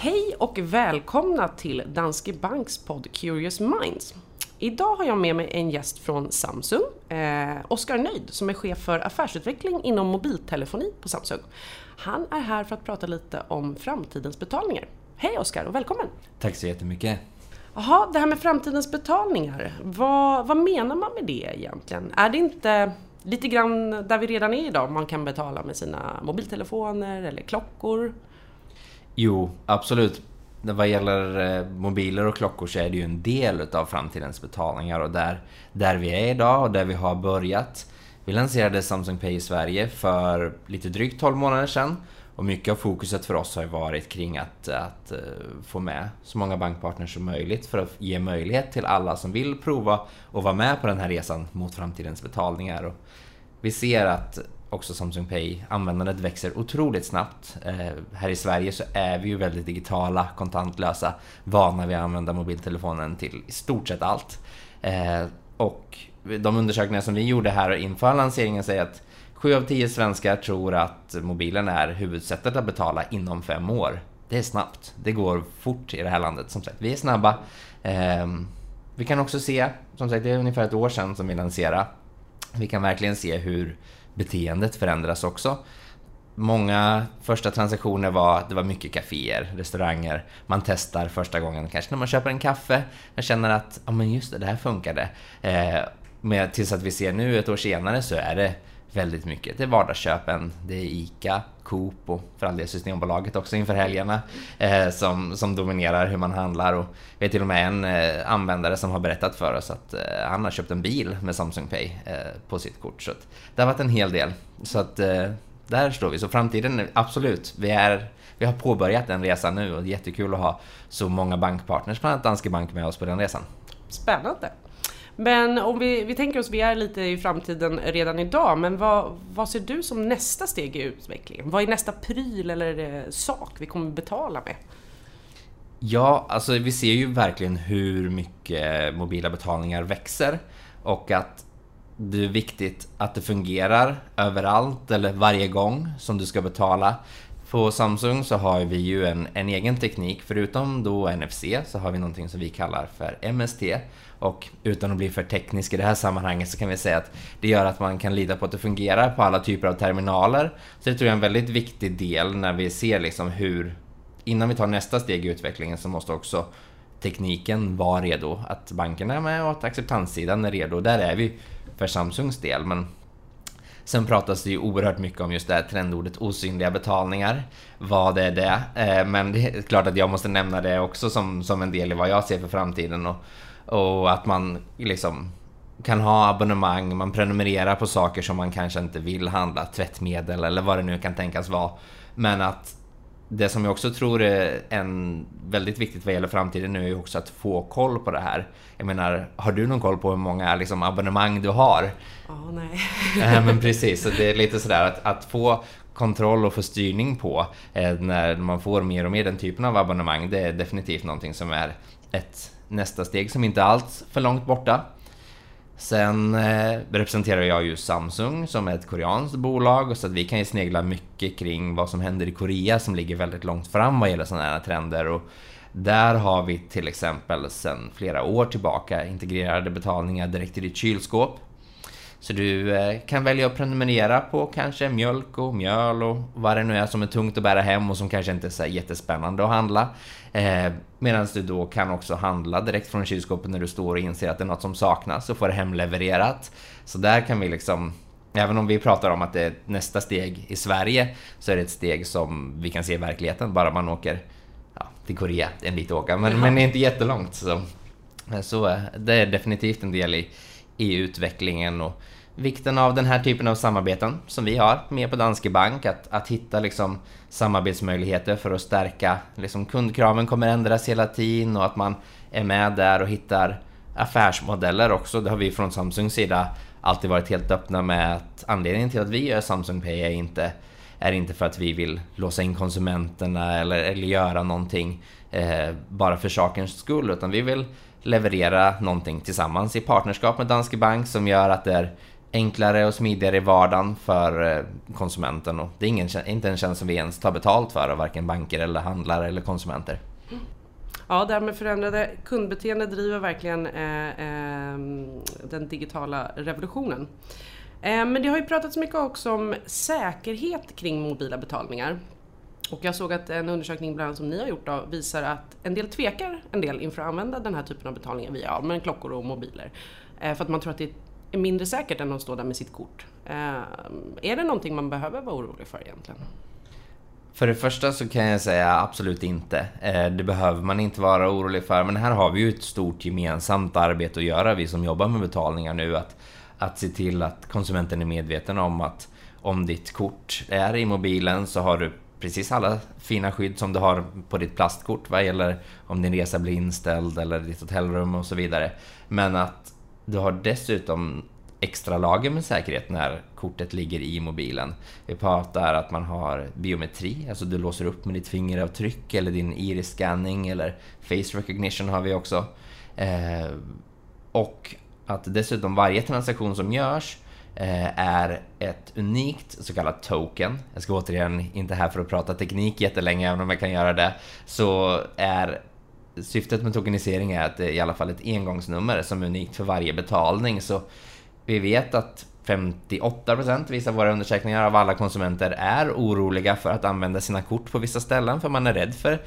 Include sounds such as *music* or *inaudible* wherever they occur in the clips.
Hej och välkomna till Danske Banks podd Curious Minds. Idag har jag med mig en gäst från Samsung, eh, Oskar Nöjd, som är chef för affärsutveckling inom mobiltelefoni på Samsung. Han är här för att prata lite om framtidens betalningar. Hej Oskar och välkommen! Tack så jättemycket! Jaha, det här med framtidens betalningar, vad, vad menar man med det egentligen? Är det inte lite grann där vi redan är idag, man kan betala med sina mobiltelefoner eller klockor? Jo, absolut. Vad gäller eh, mobiler och klockor så är det ju en del utav framtidens betalningar och där, där vi är idag och där vi har börjat. Vi lanserade Samsung Pay i Sverige för lite drygt 12 månader sedan och mycket av fokuset för oss har ju varit kring att, att eh, få med så många bankpartners som möjligt för att ge möjlighet till alla som vill prova och vara med på den här resan mot framtidens betalningar. Och vi ser att också Samsung Pay, användandet växer otroligt snabbt. Eh, här i Sverige så är vi ju väldigt digitala, kontantlösa, vana vid att använda mobiltelefonen till i stort sett allt. Eh, och de undersökningar som vi gjorde här inför lanseringen säger att 7 av 10 svenskar tror att mobilen är huvudsättet att betala inom fem år. Det är snabbt. Det går fort i det här landet. Som sagt, vi är snabba. Eh, vi kan också se, som sagt, det är ungefär ett år sedan som vi lanserade. Vi kan verkligen se hur beteendet förändras också. Många första transaktioner var, det var mycket kaféer, restauranger. Man testar första gången, kanske när man köper en kaffe. Jag känner att, ja men just det, det här funkade. Eh, men tills att vi ser nu ett år senare så är det väldigt mycket. Det är vardagsköpen, det är ICA, Coop och för all del Systembolaget också inför helgerna eh, som, som dominerar hur man handlar. Och vi har till och med en eh, användare som har berättat för oss att eh, han har köpt en bil med Samsung Pay eh, på sitt kort. Så det har varit en hel del. Så att eh, där står vi. Så framtiden, absolut. Vi, är, vi har påbörjat den resan nu och det är jättekul att ha så många bankpartners, bland annat Danske Bank, med oss på den resan. Spännande! Men om vi, vi tänker oss, vi är lite i framtiden redan idag, men vad, vad ser du som nästa steg i utvecklingen? Vad är nästa pryl eller eh, sak vi kommer betala med? Ja, alltså vi ser ju verkligen hur mycket mobila betalningar växer och att det är viktigt att det fungerar överallt eller varje gång som du ska betala. På Samsung så har vi ju en, en egen teknik, förutom då NFC så har vi någonting som vi kallar för MST och utan att bli för teknisk i det här sammanhanget så kan vi säga att det gör att man kan lita på att det fungerar på alla typer av terminaler. Så det tror jag är en väldigt viktig del när vi ser liksom hur, innan vi tar nästa steg i utvecklingen så måste också tekniken vara redo. Att bankerna är med och att acceptanssidan är redo. Där är vi för Samsungs del. Men Sen pratas det ju oerhört mycket om just det här trendordet osynliga betalningar. Vad är det? Eh, men det är klart att jag måste nämna det också som, som en del i vad jag ser för framtiden. Och och att man liksom kan ha abonnemang, man prenumererar på saker som man kanske inte vill handla, tvättmedel eller vad det nu kan tänkas vara. Men att det som jag också tror är en väldigt viktigt vad gäller framtiden nu är också att få koll på det här. Jag menar, har du någon koll på hur många liksom, abonnemang du har? Ja, oh, nej. ja, *laughs* men precis, så det är lite sådär att, att få kontroll och få styrning på eh, när man får mer och mer den typen av abonnemang, det är definitivt någonting som är ett nästa steg som inte alls för långt borta. Sen eh, representerar jag ju Samsung som är ett koreanskt bolag så att vi kan ju snegla mycket kring vad som händer i Korea som ligger väldigt långt fram vad gäller sådana här trender. Och där har vi till exempel sedan flera år tillbaka integrerade betalningar direkt i ditt kylskåp. Så du eh, kan välja att prenumerera på kanske mjölk och mjöl och vad det nu är som är tungt att bära hem och som kanske inte är så jättespännande att handla. Eh, Medan du då kan också handla direkt från kylskåpet när du står och inser att det är något som saknas och får det hemlevererat. Så där kan vi liksom Även om vi pratar om att det är nästa steg i Sverige så är det ett steg som vi kan se i verkligheten bara man åker ja, till Korea. Det är en bit åka men, men det är inte jättelångt. Så, så eh, det är definitivt en del i, i utvecklingen och vikten av den här typen av samarbeten som vi har med på Danske Bank. Att, att hitta liksom samarbetsmöjligheter för att stärka, liksom kundkraven kommer ändras hela tiden och att man är med där och hittar affärsmodeller också. Det har vi från Samsungs sida alltid varit helt öppna med att anledningen till att vi gör Samsung Pay är inte, är inte för att vi vill låsa in konsumenterna eller, eller göra någonting eh, bara för sakens skull utan vi vill leverera någonting tillsammans i partnerskap med Danske Bank som gör att det är enklare och smidigare i vardagen för eh, konsumenten och det är ingen, inte en tjänst som vi ens tar betalt för av varken banker eller handlare eller konsumenter. Ja, det här med förändrade kundbeteende driver verkligen eh, eh, den digitala revolutionen. Eh, men det har ju pratats mycket också om säkerhet kring mobila betalningar. Och jag såg att en undersökning bland annat som ni har gjort då, visar att en del tvekar en del inför att använda den här typen av betalningar via ja, men klockor och mobiler. Eh, för att man tror att det är är mindre säkert än att stå där med sitt kort. Eh, är det någonting man behöver vara orolig för egentligen? För det första så kan jag säga absolut inte. Eh, det behöver man inte vara orolig för. Men här har vi ju ett stort gemensamt arbete att göra, vi som jobbar med betalningar nu. Att, att se till att konsumenten är medveten om att om ditt kort är i mobilen så har du precis alla fina skydd som du har på ditt plastkort vad gäller om din resa blir inställd eller ditt hotellrum och så vidare. Men att du har dessutom extra lager med säkerhet när kortet ligger i mobilen. Vi pratar att man har biometri, alltså du låser upp med ditt fingeravtryck eller din iris-scanning eller face recognition har vi också. Eh, och att dessutom varje transaktion som görs eh, är ett unikt så kallat token. Jag ska återigen inte här för att prata teknik jättelänge, även om jag kan göra det. Så är syftet med tokenisering är att det är i alla fall ett engångsnummer som är unikt för varje betalning. Så vi vet att 58% visar våra undersökningar av alla konsumenter är oroliga för att använda sina kort på vissa ställen för man är rädd för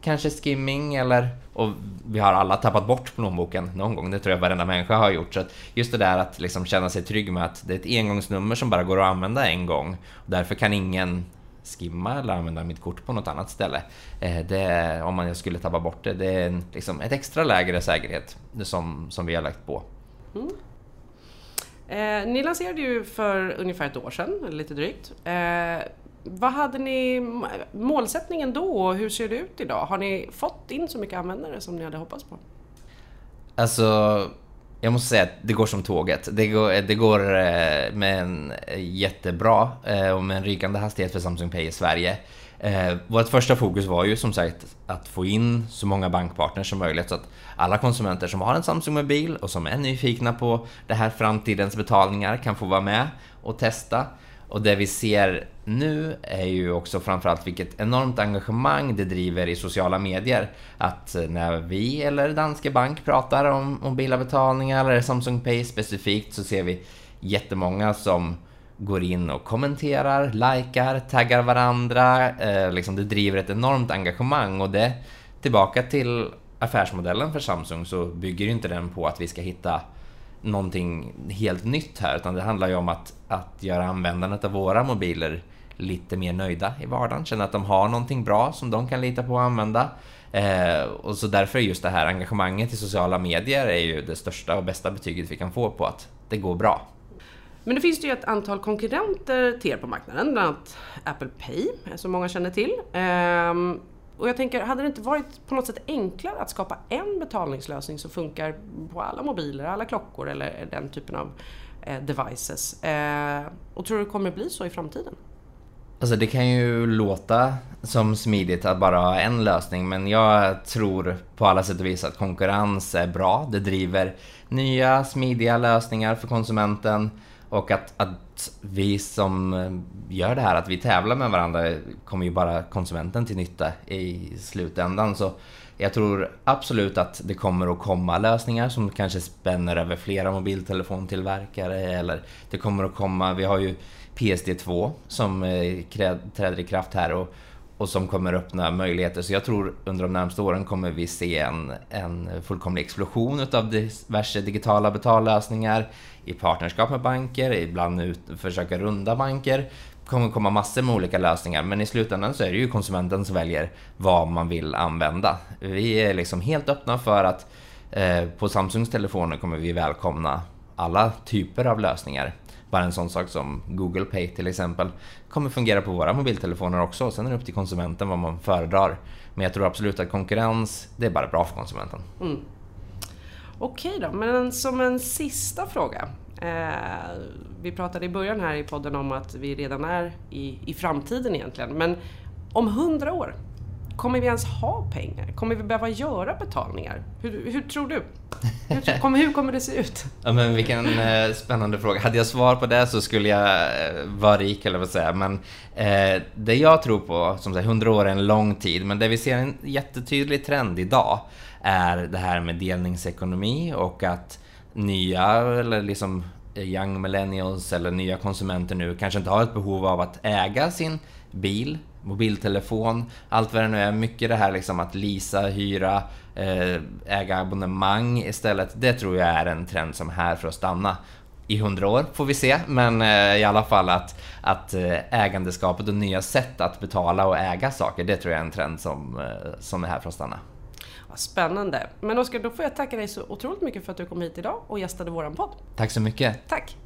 kanske skimming eller... Och vi har alla tappat bort plånboken någon gång, det tror jag varenda människa har gjort. Så att just det där att liksom känna sig trygg med att det är ett engångsnummer som bara går att använda en gång. Därför kan ingen skimma eller använda mitt kort på något annat ställe. Eh, det, om man skulle tappa bort det, det är en, liksom ett extra lägre säkerhet som, som vi har lagt på. Mm. Eh, ni lanserade ju för ungefär ett år sedan, lite drygt. Eh, vad hade ni målsättningen då och hur ser det ut idag? Har ni fått in så mycket användare som ni hade hoppats på? Alltså, jag måste säga att det går som tåget. Det går, det går eh, med en jättebra eh, och med en rykande hastighet för Samsung Pay i Sverige. Eh, vårt första fokus var ju som sagt att få in så många bankpartners som möjligt så att alla konsumenter som har en Samsung-mobil och som är nyfikna på det här framtidens betalningar kan få vara med och testa. Och det vi ser nu är ju också framförallt vilket enormt engagemang det driver i sociala medier. Att när vi eller Danske Bank pratar om mobila betalningar eller Samsung Pay specifikt så ser vi jättemånga som går in och kommenterar, likar, taggar varandra. Eh, liksom det driver ett enormt engagemang och det, tillbaka till affärsmodellen för Samsung så bygger ju inte den på att vi ska hitta någonting helt nytt här utan det handlar ju om att, att göra användandet av våra mobiler lite mer nöjda i vardagen, känna att de har någonting bra som de kan lita på att använda. Eh, och så därför är just det här engagemanget i sociala medier är ju det största och bästa betyget vi kan få på att det går bra. Men det finns ju ett antal konkurrenter till er på marknaden, bland annat Apple Pay, som många känner till. Eh, och jag tänker, hade det inte varit på något sätt enklare att skapa en betalningslösning som funkar på alla mobiler, alla klockor eller den typen av eh, devices? Eh, och tror du det kommer bli så i framtiden? Alltså det kan ju låta som smidigt att bara ha en lösning men jag tror på alla sätt och vis att konkurrens är bra. Det driver nya smidiga lösningar för konsumenten. Och att, att vi som eh, gör det här, att vi tävlar med varandra, kommer ju bara konsumenten till nytta i slutändan. Så jag tror absolut att det kommer att komma lösningar som kanske spänner över flera mobiltelefontillverkare eller det kommer att komma, vi har ju PSD2 som eh, träder i kraft här och, och som kommer öppna möjligheter. Så jag tror under de närmaste åren kommer vi se en, en fullkomlig explosion utav diverse digitala betallösningar i partnerskap med banker, ibland ut, försöka runda banker. Det kommer komma massor med olika lösningar men i slutändan så är det ju konsumenten som väljer vad man vill använda. Vi är liksom helt öppna för att eh, på Samsungs telefoner kommer vi välkomna alla typer av lösningar. Bara en sån sak som Google Pay till exempel kommer fungera på våra mobiltelefoner också. Sen är det upp till konsumenten vad man föredrar. Men jag tror absolut att konkurrens, det är bara bra för konsumenten. Mm. Okej då, men som en sista fråga. Eh, vi pratade i början här i podden om att vi redan är i, i framtiden egentligen. Men om hundra år, kommer vi ens ha pengar? Kommer vi behöva göra betalningar? Hur, hur tror du? Hur, kommer, hur kommer det se ut? *laughs* Ja men vilken eh, spännande fråga. Hade jag svar på det så skulle jag eh, vara rik eller vad säga. Men eh, det jag tror på, som sagt 100 år är en lång tid, men det vi ser en jättetydlig trend idag är det här med delningsekonomi och att nya, eller liksom eh, young millennials eller nya konsumenter nu kanske inte har ett behov av att äga sin bil, mobiltelefon, allt vad det nu är. Mycket det här liksom att lisa, hyra, eh, äga abonnemang istället. Det tror jag är en trend som är här för att stanna. I hundra år får vi se, men eh, i alla fall att, att eh, ägandeskapet och nya sätt att betala och äga saker, det tror jag är en trend som, som är här för att stanna. Spännande. Men Oskar, då får jag tacka dig så otroligt mycket för att du kom hit idag och gästade våran podd. Tack så mycket. Tack.